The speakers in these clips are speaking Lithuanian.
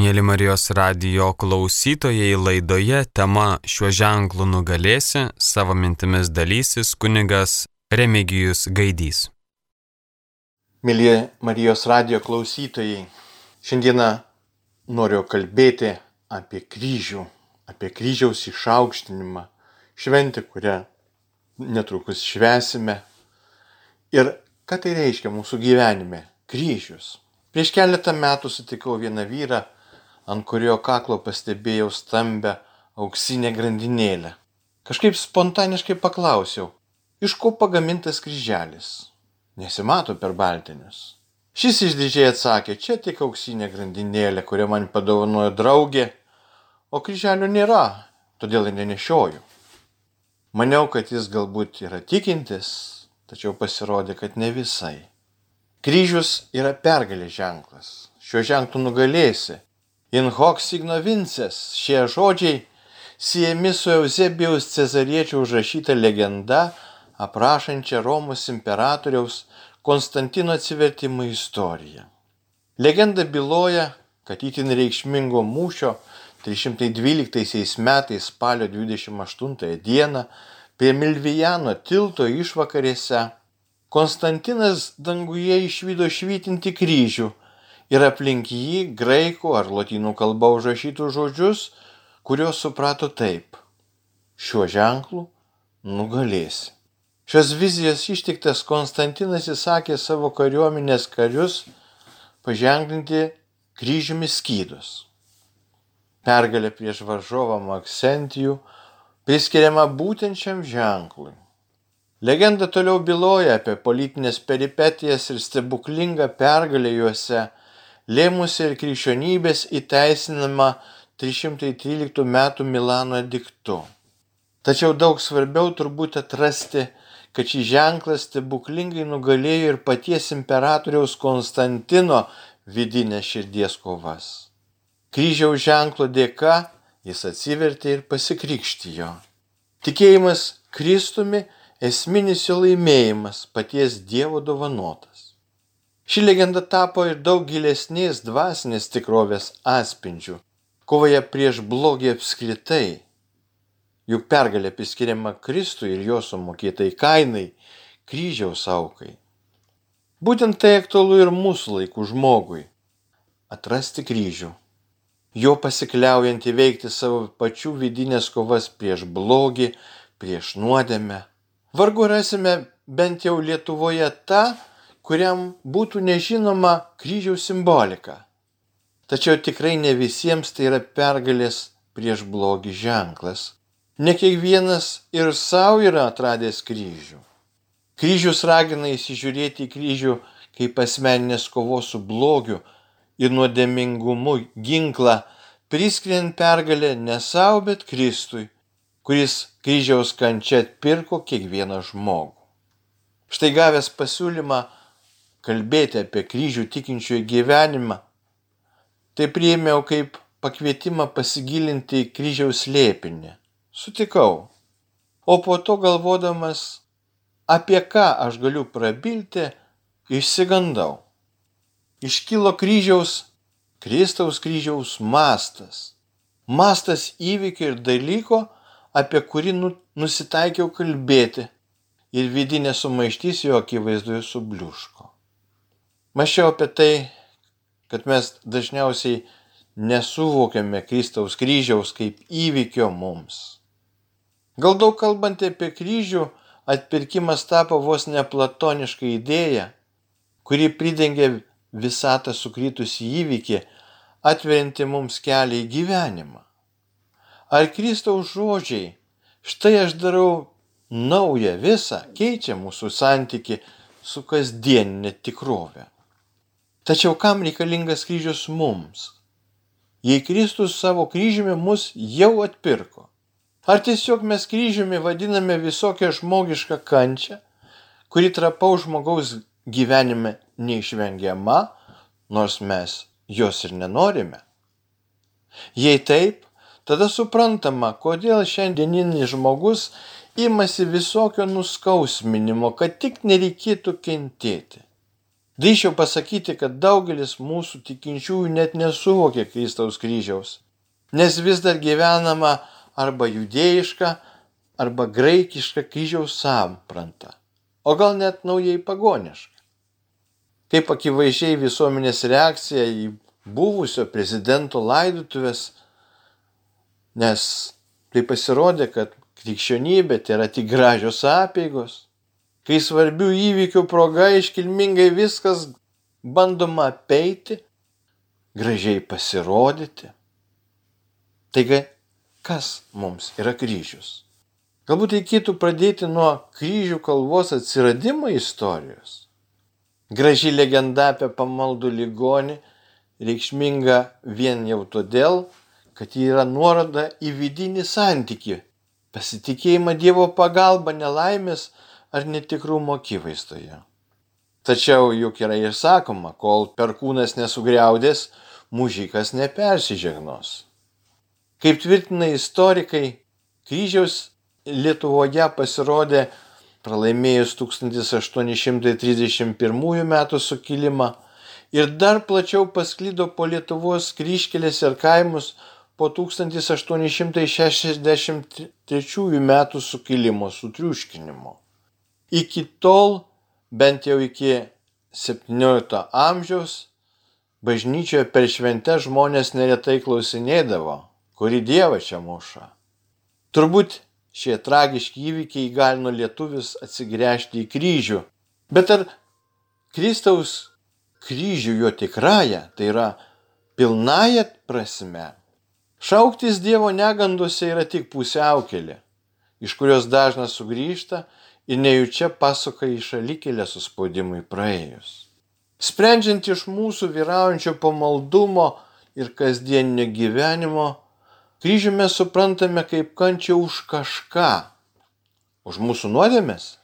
Mėly Marijos radio klausytojai laidoje tema šiuo ženklu nugalėsi, savo mintimis dalysis kunigas Remigijus Gaidys. Mėly Marijos radio klausytojai, šiandieną noriu kalbėti apie kryžių, apie kryžiaus išaukštinimą, šventę, kurią netrukus švesime. Ir ką tai reiškia mūsų gyvenime - kryžius. Prieš keletą metų sutikau vieną vyrą, ant kurio kaklo pastebėjau stambę auksinę grandinėlę. Kažkaip spontaniškai paklausiau, iš ko pagamintas kryželis. Nesimato per baltinius. Šis išdidžiai atsakė, čia tik auksinė grandinėlė, kurią man padovanojo draugė, o kryželio nėra, todėl ir nenešioju. Maniau, kad jis galbūt yra tikintis, tačiau pasirodė, kad ne visai. Kryžius yra pergalės ženklas. Šiuo ženklu nugalėsi, In hoc signo vinces šie žodžiai siejami su Eusebijaus Cezariečio užrašyta legenda, aprašančia Romos imperatoriaus Konstantino atsivertimo istoriją. Legenda byloja, kad itin reikšmingo mūšio 312 metais spalio 28 dieną prie Milvijano tilto išvakarėse Konstantinas danguje išvydo švytinti kryžių ir aplink jį graikų ar lotynų kalba užrašytus žodžius, kuriuos suprato taip - šiuo ženklu nugalėsi. Šios vizijos ištiktas Konstantinas įsakė savo kariuomenės karius paženklinti kryžiumi skydus. Pergalė prieš varžovą Maksentijų priskiriama būtent šiam ženklui. Legenda toliau byloja apie politinės peripetijas ir stebuklingą pergalę juose lėmusi ir krikščionybės įteisinimą 313 m. Milano ediktu. Tačiau daug svarbiau turbūt atrasti, kad šį ženklą stebuklingai nugalėjo ir paties imperatoriaus Konstantino vidinės širdies kovas. Kryžiaus ženklo dėka jis atsivertė ir pasikrikštijo. Tikėjimas Kristumi esminis jo laimėjimas paties Dievo dovanotas. Ši legenda tapo ir daug gilesnės dvasinės tikrovės atspindžių, kovoje prieš blogį apskritai. Juk pergalė priskiriama Kristui ir jo sumokėtai kainai, kryžiaus aukai. Būtent tai aktualu ir mūsų laikų žmogui - atrasti kryžių. Jo pasikliaujant įveikti savo pačių vidinės kovas prieš blogį, prieš nuodėmę. Vargu rasime bent jau Lietuvoje tą, kuriam būtų nežinoma kryžiaus simbolika. Tačiau tikrai ne visiems tai yra pergalės prieš blogį ženklas. Ne kiekvienas ir savo yra atradęs kryžių. Kryžius ragina įsižiūrėti į kryžių kaip asmeninės kovos su blogiu ir nuodėmingumu ginklą, priskiriant pergalę ne savo, bet Kristui, kuris kryžiaus kančia atpirko kiekvieną žmogų. Štai gavęs pasiūlymą kalbėti apie kryžių tikinčiųjų gyvenimą, tai priėmiau kaip pakvietimą pasigilinti į kryžiaus slėpinį. Sutikau. O po to galvodamas, apie ką aš galiu prabilti, išsigandau. Iškilo kryžiaus, Kristaus kryžiaus mastas. Mastas įvykio ir dalyko, apie kurį nu, nusitaikiau kalbėti ir vidinė sumaištys jo akivaizdoje subliuško. Mačiau apie tai, kad mes dažniausiai nesuvokiame Kristaus kryžiaus kaip įvykio mums. Gal daug kalbant apie kryžių, atpirkimas tapo vos ne platoniška idėja, kuri pridengia visatą sukrytusi įvykį, atverinti mums kelią į gyvenimą. Ar Kristaus žodžiai, štai aš darau naują visą, keičia mūsų santyki su kasdieninė tikrovė. Tačiau kam reikalingas kryžius mums? Jei Kristus savo kryžiumi mus jau atpirko. Ar tiesiog mes kryžiumi vadiname visokią žmogišką kančią, kuri trapaus žmogaus gyvenime neišvengiama, nors mes jos ir nenorime? Jei taip, tada suprantama, kodėl šiandieninis žmogus imasi visokio nuskausminimo, kad tik nereikėtų kentėti. Drįšiau pasakyti, kad daugelis mūsų tikinčiųjų net nesuvokia Kristaus kryžiaus, nes vis dar gyvenama arba judėjiška, arba graikiška kryžiaus sampranta, o gal net naujai pagoniška. Kaip akivaizdžiai visuomenės reakcija į buvusio prezidento laidutuvės, nes tai pasirodė, kad krikščionybė tai yra tik gražios apėgos, kai svarbių įvykių proga iškilmingai viskas bandoma apeiti, gražiai pasirodyti. Taigi, kas mums yra kryžius? Galbūt reikėtų pradėti nuo kryžių kalvos atsiradimo istorijos. Graži legenda apie pamaldų ligonį reikšminga vien jau todėl, kad ji yra nuoroda į vidinį santyki, pasitikėjimą Dievo pagalba nelaimės ar netikrumo akivaizdoje. Tačiau juk yra ir sakoma, kol perkūnas nesugriaudės, mužikas nepersižegnos. Kaip tvirtina istorikai, kryžiaus Lietuvoje pasirodė pralaimėjus 1831 m. sukilimą ir dar plačiau pasklydo po Lietuvos kryškelės ir kaimus po 1863 m. sukilimo sutriuškinimo. Iki tol, bent jau iki XVII amžiaus, bažnyčioje per šventę žmonės neretai klausinėdavo, kuri dieva čia muša. Turbūt šie tragiški įvykiai įgalino lietuvius atsigręžti į kryžių. Bet ar Kristaus kryžių jo tikrąją, tai yra pilnąją prasme, šauktis Dievo negandose yra tik pusiaukelė, iš kurios dažnas sugrįžta ir nejučia pasuka į šalikelę suspaudimui praėjus. Sprendžiant iš mūsų vyraujančio pamaldumo ir kasdieninio gyvenimo, kryžių mes suprantame kaip kančią už kažką, už mūsų nuodėmės.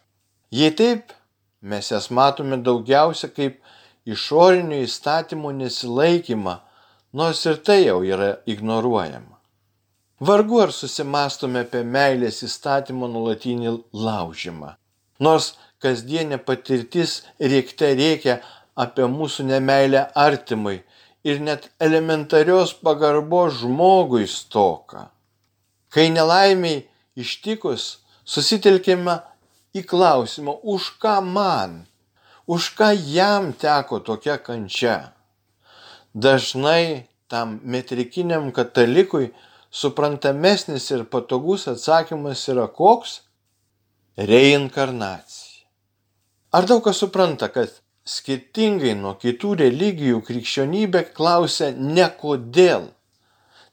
Jei taip, mes jas matome daugiausia kaip išorinio įstatymo nesilaikymą, nors ir tai jau yra ignoruojama. Vargu ar susimastome apie meilės įstatymo nulatinį laužimą. Nors kasdienė patirtis rėkte reikia apie mūsų nemailę artimui ir net elementarios pagarbos žmogui stoka. Kai nelaimiai ištikus, susitelkime į klausimą, už ką man, už ką jam teko tokia kančia. Dažnai tam metrikiniam katalikui suprantamesnis ir patogus atsakymas yra koks? Reinkarnacija. Ar daug kas supranta, kad skirtingai nuo kitų religijų krikščionybė klausia ne kodėl,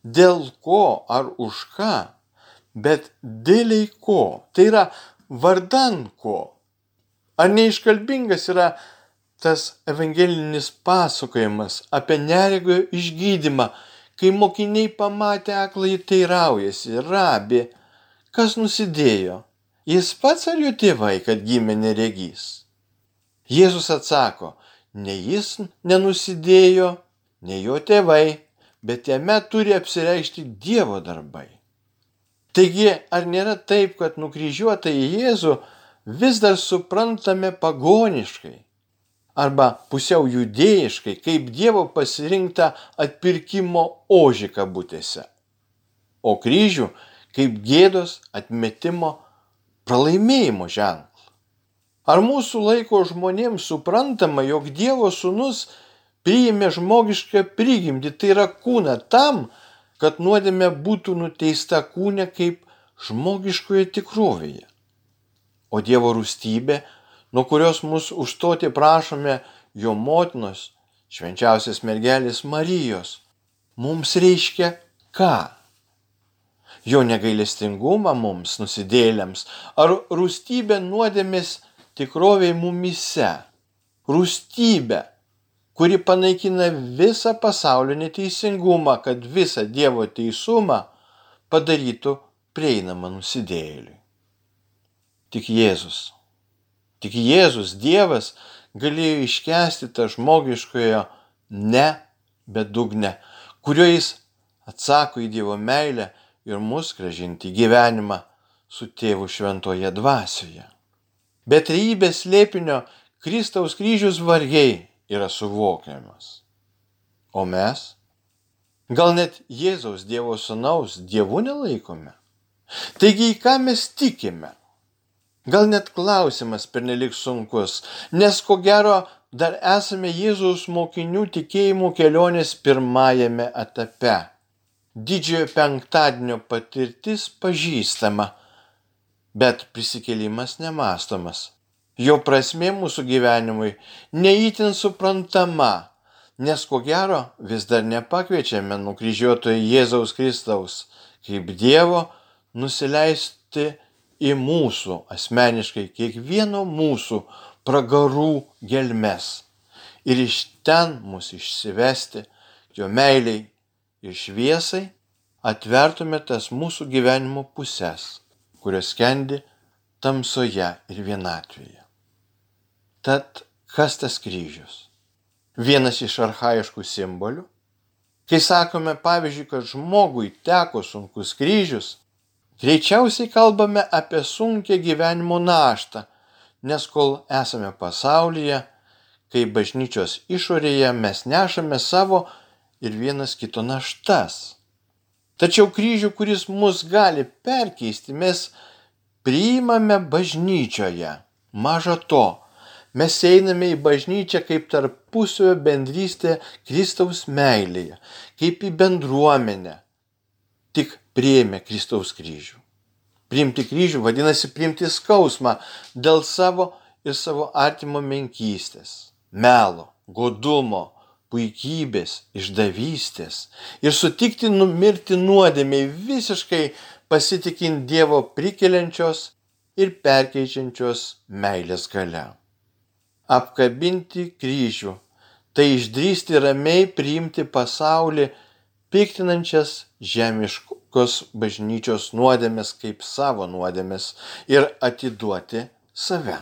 dėl ko ar už ką, bet dėliai ko, tai yra vardan ko. Ar neiškalbingas yra tas evangelinis pasakojimas apie neregio išgydymą kai mokiniai pamatę akląjį teiraujasi, rabi, kas nusidėjo, jis pats ar jo tėvai, kad gimė neregys. Jėzus atsako, ne jis nenusidėjo, ne jo tėvai, bet jame turi apsireikšti Dievo darbai. Taigi, ar nėra taip, kad nukryžiuotą į Jėzų vis dar suprantame pagoniškai? Arba pusiau judėjiškai, kaip Dievo pasirinktą atpirkimo ožį kabutėse, o kryžių kaip gėdos atmetimo pralaimėjimo ženklą. Ar mūsų laiko žmonėms suprantama, jog Dievo sūnus priėmė žmogišką prigimtį, tai yra kūną tam, kad nuodėmė būtų nuteista kūne kaip žmogiškoje tikrovėje. O Dievo rūstybė nuo kurios mus užstoti prašome jo motinos, švenčiausias mergelės Marijos, mums reiškia ką? Jo negailestingumą mums, nusidėlėms, ar rūstybę nuodėmės tikroviai mumise, rūstybę, kuri panaikina visą pasaulio neteisingumą, kad visą Dievo teisumą padarytų prieinamą nusidėliui. Tik Jėzus Tik Jėzus Dievas galėjo iškesti tą žmogiškojo ne bedugne, kuriuo jis atsako į Dievo meilę ir mus gražinti į gyvenimą su tėvu šventoje dvasioje. Bet trejybės lėpinio Kristaus kryžius vargiai yra suvokiamas. O mes? Gal net Jėzaus Dievo Sūnaus Dievu nelaikome? Taigi į ką mes tikime? Gal net klausimas pernelik sunkus, nes ko gero dar esame Jėzaus mokinių tikėjimų kelionės pirmajame etape. Didžiojo penktadienio patirtis pažįstama, bet prisikėlimas nemastomas. Jo prasmė mūsų gyvenimui neįtin suprantama, nes ko gero vis dar nepakviečiame nukryžiuotojo Jėzaus Kristaus kaip Dievo nusileisti į mūsų asmeniškai kiekvieno mūsų pragarų gelmes ir iš ten mus išsivesti jo meiliai ir šviesai atvertume tas mūsų gyvenimo pusės, kurios skendi tamsoje ir vienatvėje. Tad kas tas kryžius? Vienas iš arhaiškų simbolių. Kai sakome, pavyzdžiui, kad žmogui teko sunkus kryžius, Greičiausiai kalbame apie sunkę gyvenimo naštą, nes kol esame pasaulyje, kai bažnyčios išorėje mes nešame savo ir vienas kito naštas. Tačiau kryžių, kuris mus gali perkeisti, mes priimame bažnyčioje. Maža to, mes einame į bažnyčią kaip tarpusio bendrystė Kristaus meilėje, kaip į bendruomenę. Tik priėmė Kristaus kryžių. Priimti kryžių vadinasi priimti skausmą dėl savo ir savo artimo menkystės, melo, godumo, puikybės, išdavystės ir sutikti numirti nuodėmiai visiškai pasitikint Dievo prikeliančios ir perkeičiančios meilės gale. Apkabinti kryžių - tai išdrysti ramiai priimti pasaulį piktinančias žemiškos bažnyčios nuodėmės kaip savo nuodėmės ir atiduoti save.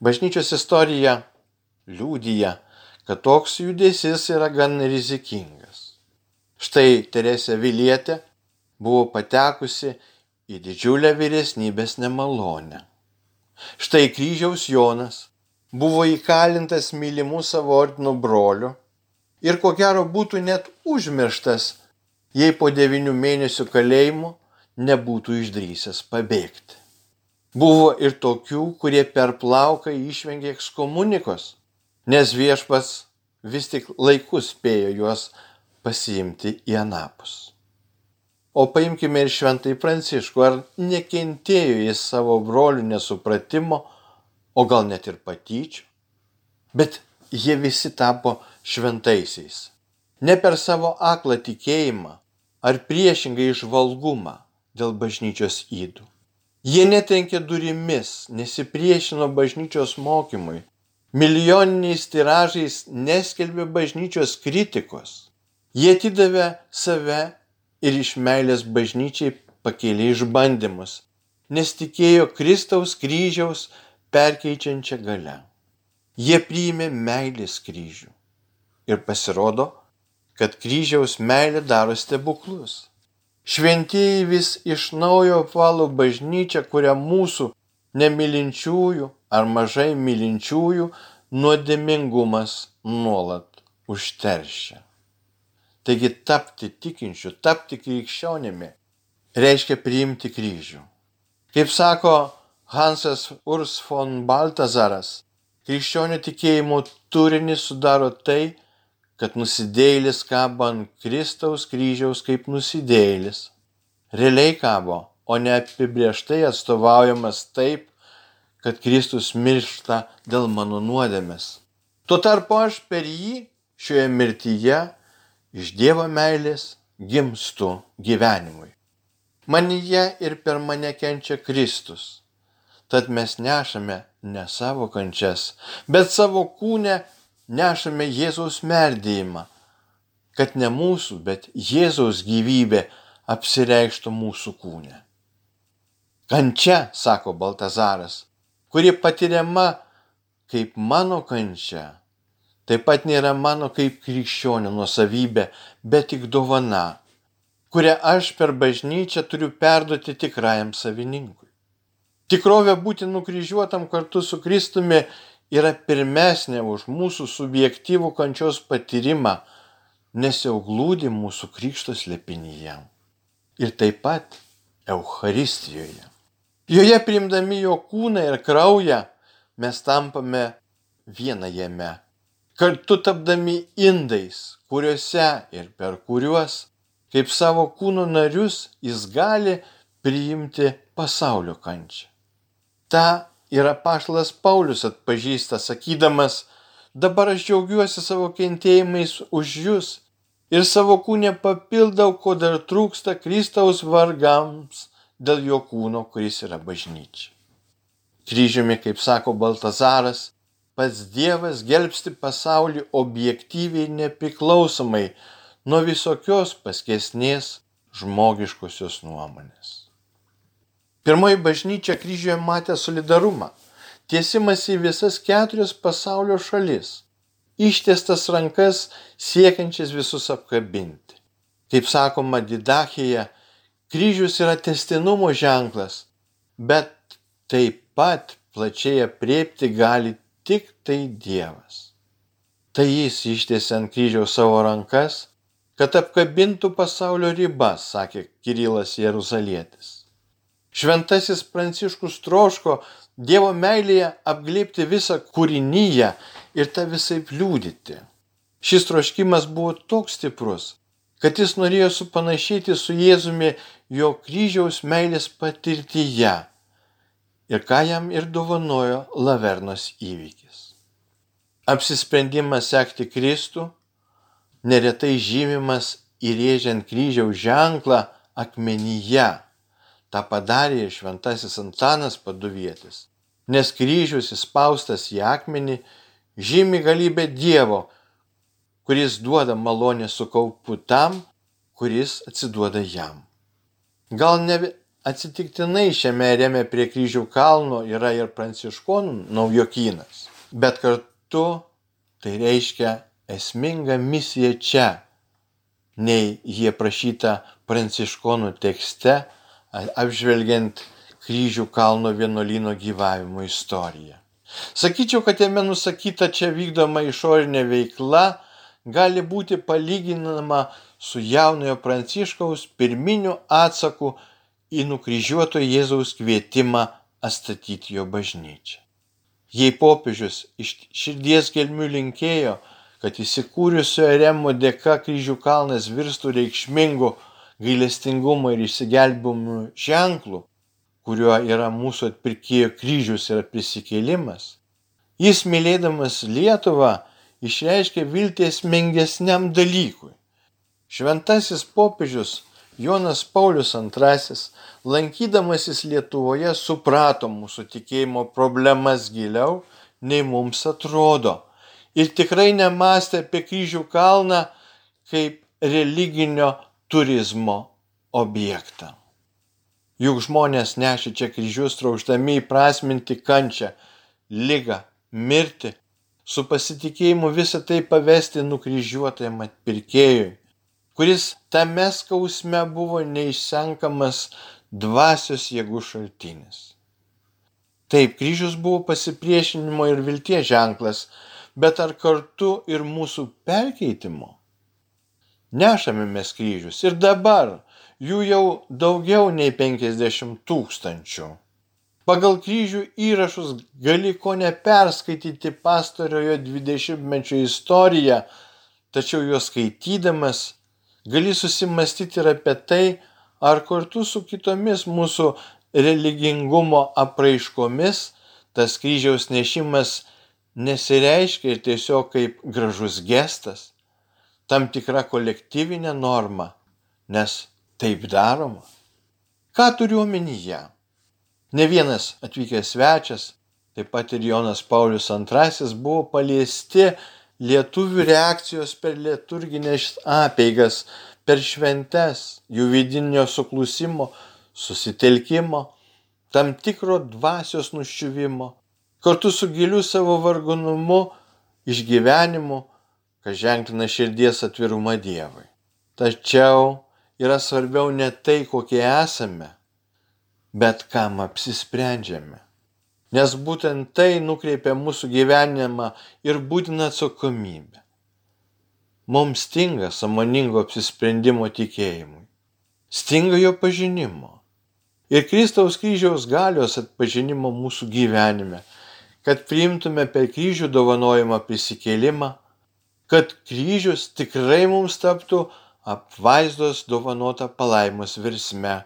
Bažnyčios istorija liūdija, kad toks judesys yra gan rizikingas. Štai Teresė Vilietė buvo patekusi į didžiulę vyresnybės nemalonę. Štai kryžiaus Jonas buvo įkalintas mylimų savo ordino brolių ir ko gero būtų net užmirštas, jei po devinių mėnesių kalėjimo nebūtų išdrysęs pabėgti. Buvo ir tokių, kurie per plauką išvengė ekskomunikos, nes viešpas vis tik laikus spėjo juos pasiimti į anapus. O paimkime ir šventai pranciškų, ar nekentėjo jis savo brolių nesupratimo, o gal net ir patyčių, bet jie visi tapo šventaisiais. Ne per savo aklą tikėjimą ar priešingai išvalgumą dėl bažnyčios įdų. Jie netrenkė durimis, nesipriešino bažnyčios mokymui, milijoniniais tiražais neskelbė bažnyčios kritikos. Jie atidavė save ir iš meilės bažnyčiai pakėlė išbandymus, nes tikėjo Kristaus kryžiaus perkeičiančią galę. Jie priėmė meilės kryžių ir pasirodo, kad kryžiaus meilė daro stebuklus. Šventieji vis iš naujo apvalo bažnyčią, kurią mūsų nemilinčiųjų ar mažai mylinčiųjų nuodėmingumas nuolat užteršia. Taigi tapti tikinčiu, tapti krikščionimi reiškia priimti kryžių. Kaip sako Hansas Urs von Baltazaras, krikščionių tikėjimo turinį sudaro tai, kad nusidėjėlis kabo ant Kristaus kryžiaus kaip nusidėjėlis. Realiai kabo, o ne apibrieštai atstovaujamas taip, kad Kristus miršta dėl mano nuodėmės. Tuo tarpu aš per jį šioje mirtyje iš Dievo meilės gimstu gyvenimui. Manyje ir per mane kenčia Kristus. Tad mes nešame ne savo kančias, bet savo kūnę nešame Jėzaus merdėjimą, kad ne mūsų, bet Jėzaus gyvybė apsireikštų mūsų kūne. Kančia, sako Baltazaras, kuri patiriama kaip mano kančia, taip pat nėra mano kaip krikščionio nusavybė, bet tik dovana, kurią aš per bažnyčią turiu perduoti tikrajam savininkui. Tikrovė būti nukryžiuotam kartu su Kristumi yra pirmesnė už mūsų subjektyvų kančios patyrimą, nes jau glūdi mūsų krikšto slėpinyje. Ir taip pat Euharistijoje. Joje priimdami jo kūną ir kraują mes tampame vieną jame, kartu tapdami indais, kuriuose ir per kuriuos, kaip savo kūno narius, jis gali priimti pasaulio kančią. Ta yra pašlas Paulius atpažįsta, sakydamas, dabar aš džiaugiuosi savo kentėjimais už jūs ir savo kūnę papildau, ko dar trūksta Kristaus vargams dėl jo kūno, kuris yra bažnyčia. Kryžiumi, kaip sako Baltazaras, pats Dievas gelbsti pasaulį objektyviai nepriklausomai nuo visokios paskesnės žmogiškosios nuomonės. Pirmoji bažnyčia kryžiuje matė solidarumą, tiesimas į visas keturias pasaulio šalis, ištiestas rankas siekiančias visus apkabinti. Kaip sakoma Didachėje, kryžius yra testinumo ženklas, bet taip pat plačiai apriepti gali tik tai Dievas. Tai jis ištiesė ant kryžiaus savo rankas, kad apkabintų pasaulio ribas, sakė Kirilas Jeruzalietis. Šventasis Pranciškus troško Dievo meilėje apglėpti visą kūrinyje ir tą visai liūdyti. Šis troškimas buvo toks stiprus, kad jis norėjo supanašyti su Jėzumi jo kryžiaus meilės patirtyje ir ką jam ir dovanojo Lavernos įvykis. Apsisprendimas sekti Kristų neretai žymimas įrėžiant kryžiaus ženklą akmenyje tą padarė ir šventasis Antanas Paduvietis, nes kryžius įspaustas į akmenį žymi galybę Dievo, kuris duoda malonę su kaupu tam, kuris atsiduoda jam. Gal ne atsitiktinai šiame rėme prie kryžių kalno yra ir pranciškonų naujokynas, bet kartu tai reiškia esminga misija čia, nei jie prašyta pranciškonų tekste apžvelgiant kryžių kalno vienuolyno gyvavimo istoriją. Sakyčiau, kad jame nusakyta čia vykdoma išorinė veikla gali būti palyginama su jaunojo pranciškaus pirminiu atsaku į nukryžiuoto Jėzaus kvietimą atstatyti jo bažnyčią. Jei popiežius iš širdies gelmių linkėjo, kad įsikūrusio eremo dėka kryžių kalnas virstų reikšmingu gailestingumo ir išsigelbimo ženklu, kuriuo yra mūsų atpirkėjo kryžius ir prisikėlimas, jis mylėdamas Lietuvą išreiškė viltį esmingesniam dalykui. Šventasis popiežius Jonas Paulius II, lankydamasis Lietuvoje, suprato mūsų tikėjimo problemas giliau, nei mums atrodo. Ir tikrai nemastė apie kryžių kalną kaip religinio turizmo objektą. Juk žmonės nešė čia kryžius trauždami įprasminti kančią, lygą, mirtį, su pasitikėjimu visą tai pavesti nukryžiuotajam atpirkėjui, kuris tame skausme buvo neišsenkamas dvasios jėgų šaltinis. Taip, kryžius buvo pasipriešinimo ir vilties ženklas, bet ar kartu ir mūsų perkeitimo? Nešame mes kryžius ir dabar jų jau daugiau nei 50 tūkstančių. Pagal kryžių įrašus gali ko neperskaityti pastarojo 20-mečio istoriją, tačiau juos skaitydamas gali susimastyti ir apie tai, ar kartu su kitomis mūsų religingumo apraiškomis tas kryžiaus nešimas nesireiškia ir tiesiog kaip gražus gestas tam tikra kolektyvinė norma, nes taip daroma. Ką turiu omenyje? Ne vienas atvykęs svečias, taip pat ir Jonas Paulius II buvo paliesti lietuvių reakcijos per liturginės apeigas, per šventes, jų vidinio suklusimo, susitelkimo, tam tikro dvasios nuščiuvimo, kartu su giliu savo vargonumu, išgyvenimu, kas ženklina širdies atvirumą Dievui. Tačiau yra svarbiau ne tai, kokie esame, bet kam apsisprendžiame. nes būtent tai nukreipia mūsų gyvenimą ir būtina atsakomybė. Mums stinga samoningo apsisprendimo tikėjimui, stinga jo pažinimo ir Kristaus kryžiaus galios atpažinimo mūsų gyvenime, kad priimtume per kryžių dovanojimą prisikėlimą, kad kryžius tikrai mums taptų apvaizdos dovanota palaimos virsme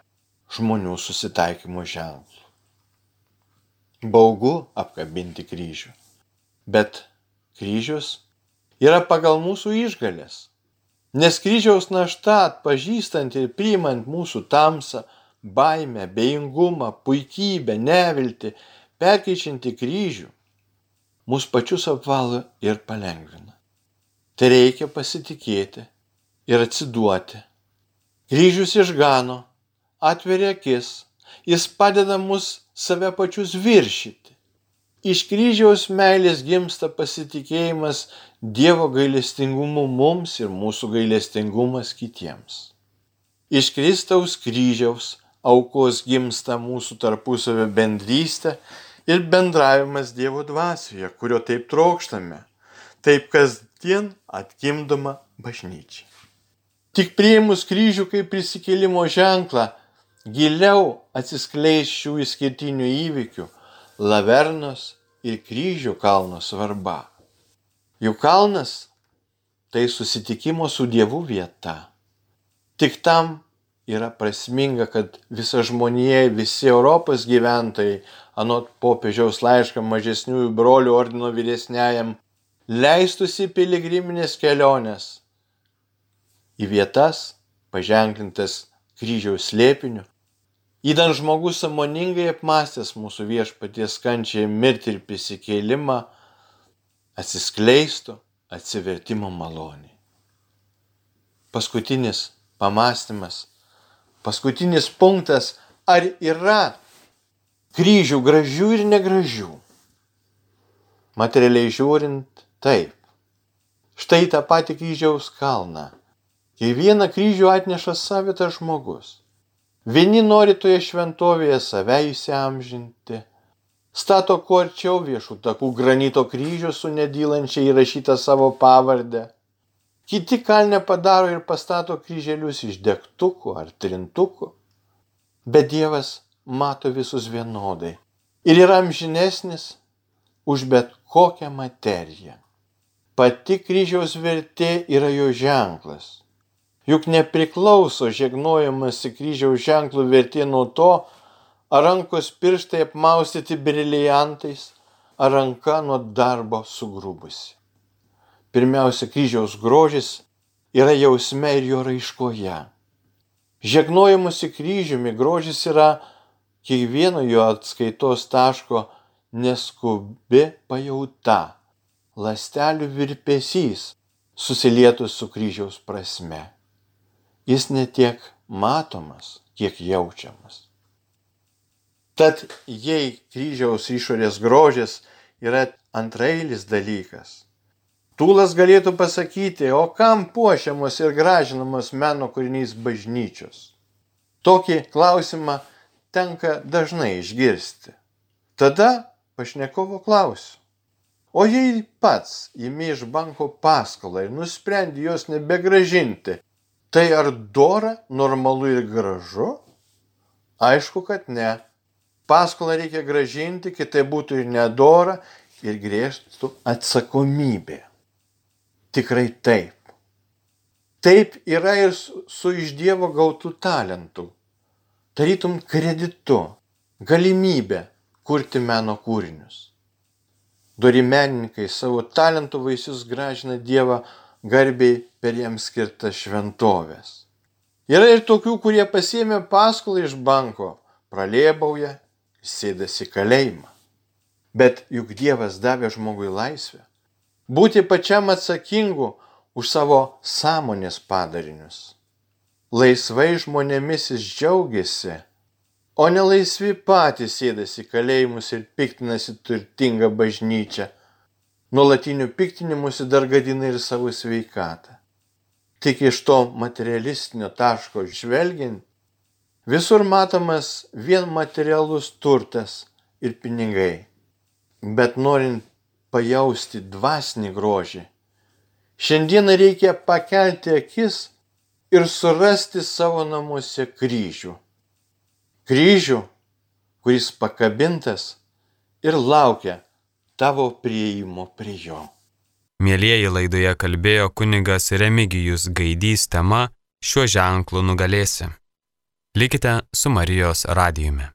žmonių susitaikymo ženklų. Baugu apkabinti kryžių, bet kryžius yra pagal mūsų išgalės, nes kryžiaus našta atpažįstant ir priimant mūsų tamsą, baimę, bejingumą, puikybę, neviltį, perkeičianti kryžių, mus pačius apvalo ir palengvina. Tai reikia pasitikėti ir atsiduoti. Kryžius išgano, atveria akis, jis padeda mus save pačius viršyti. Iš kryžiaus meilės gimsta pasitikėjimas Dievo gailestingumu mums ir mūsų gailestingumas kitiems. Iš Kristaus kryžiaus aukos gimsta mūsų tarpusavio bendrystė ir bendravimas Dievo dvasioje, kurio taip trokštame, taip kasdien atkimdoma bažnyčia. Tik prieimus kryžių kaip prisikėlimo ženklą, giliau atsiskleis šių išskirtinių įvykių Lavernos ir kryžių kalno svarba. Jų kalnas tai susitikimo su Dievu vieta. Tik tam yra prasminga, kad visa žmonija, visi Europos gyventojai, anot popiežiaus laišką mažesniųjų brolių ordino vyresniajam, leistųsi piligriminės kelionės į vietas, paženklintas kryžiaus slėpiniu, įdant žmogus samoningai apmastęs mūsų viešpaties kančiai mirti ir prisikėlimą, atsiskleistų atsivertimo maloniai. Paskutinis pamastymas Paskutinis punktas, ar yra kryžių gražių ir negražių? Materialiai žiūrint, taip. Štai tą patį kryžiaus kalną. Kiekvieną kryžių atneša savitas žmogus. Vieni nori toje šventovėje save įsiamžinti. Stato kuo arčiau viešų takų granito kryžių su nedylančiai įrašyta savo pavardę. Kiti kalne padaro ir pastato kryželius iš degtukų ar trintukų. Bet Dievas mato visus vienodai ir yra amžinesnis už bet kokią materiją. Pati kryžiaus vertė yra jo ženklas. Juk nepriklauso žegnojamas į kryžiaus ženklų vertė nuo to, ar rankos pirštai apmaustyti briliantais, ar ranka nuo darbo sugrubusi. Pirmiausia, kryžiaus grožis yra jausme ir jo raiškoje. Žegnojimusi kryžiumi grožis yra kiekvieno jo atskaitos taško neskubi pajauta, lastelių virpesys susilietus su kryžiaus prasme. Jis netiek matomas, kiek jaučiamas. Tad jei kryžiaus išorės grožis yra antrailis dalykas, Tūlas galėtų pasakyti, o kam puošiamos ir gražinamos meno kūriniais bažnyčios? Tokį klausimą tenka dažnai išgirsti. Tada pašnekovo klausiu. O jei pats įmi iš banko paskolą ir nusprendi jos nebegražinti, tai ar dora, normalu ir gražu? Aišku, kad ne. Paskolą reikia gražinti, kitai būtų ir nedora ir grėžtų atsakomybė. Tikrai taip. Taip yra ir su, iš Dievo gautų talentų. Tarytum kreditu, galimybė kurti meno kūrinius. Dori menininkai savo talentų vaisius gražina Dievą garbiai per jiems skirtas šventovės. Yra ir tokių, kurie pasiemė paskolą iš banko, pralėbauja, sėdasi kalėjimą. Bet juk Dievas davė žmogui laisvę būti pačiam atsakingu už savo sąmonės padarinius. Laisvai žmonėmis jis džiaugiasi, o nelaisvi patys sėdasi kalėjimus ir piktinasi turtinga bažnyčia. Nuolatiniu piktinimusi dar gadina ir savo sveikatą. Tik iš to materialistinio taško žvelgiant, visur matomas vien materialus turtas ir pinigai. Bet norint pajausti dvasinį grožį, šiandieną reikia pakelti akis ir surasti savo namuose kryžių. Kryžių, kuris pakabintas ir laukia tavo prieimo prie jo. Mėlyjeji laidoje kalbėjo kunigas Remigijus Gaidys tema Šiuo ženklu nugalėsi. Likite su Marijos radijumi.